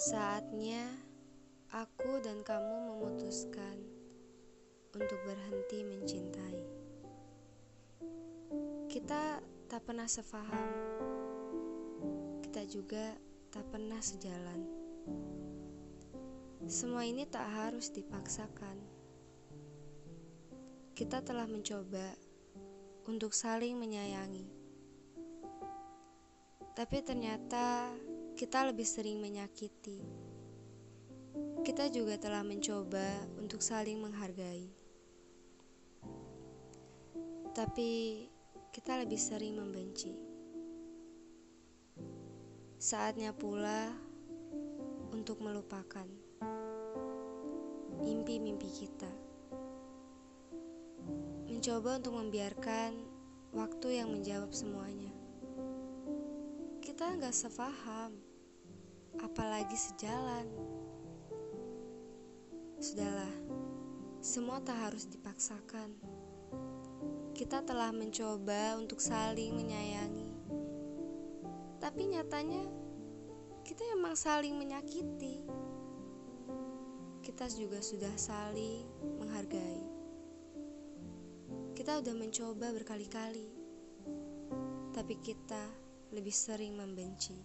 Saatnya aku dan kamu memutuskan untuk berhenti mencintai. Kita tak pernah sefaham, kita juga tak pernah sejalan. Semua ini tak harus dipaksakan. Kita telah mencoba untuk saling menyayangi, tapi ternyata kita lebih sering menyakiti. Kita juga telah mencoba untuk saling menghargai, tapi kita lebih sering membenci. Saatnya pula untuk melupakan mimpi-mimpi kita, mencoba untuk membiarkan waktu yang menjawab semuanya. Kita nggak sefaham apalagi sejalan. Sudahlah, semua tak harus dipaksakan. Kita telah mencoba untuk saling menyayangi, tapi nyatanya kita emang saling menyakiti. Kita juga sudah saling menghargai. Kita sudah mencoba berkali-kali, tapi kita lebih sering membenci.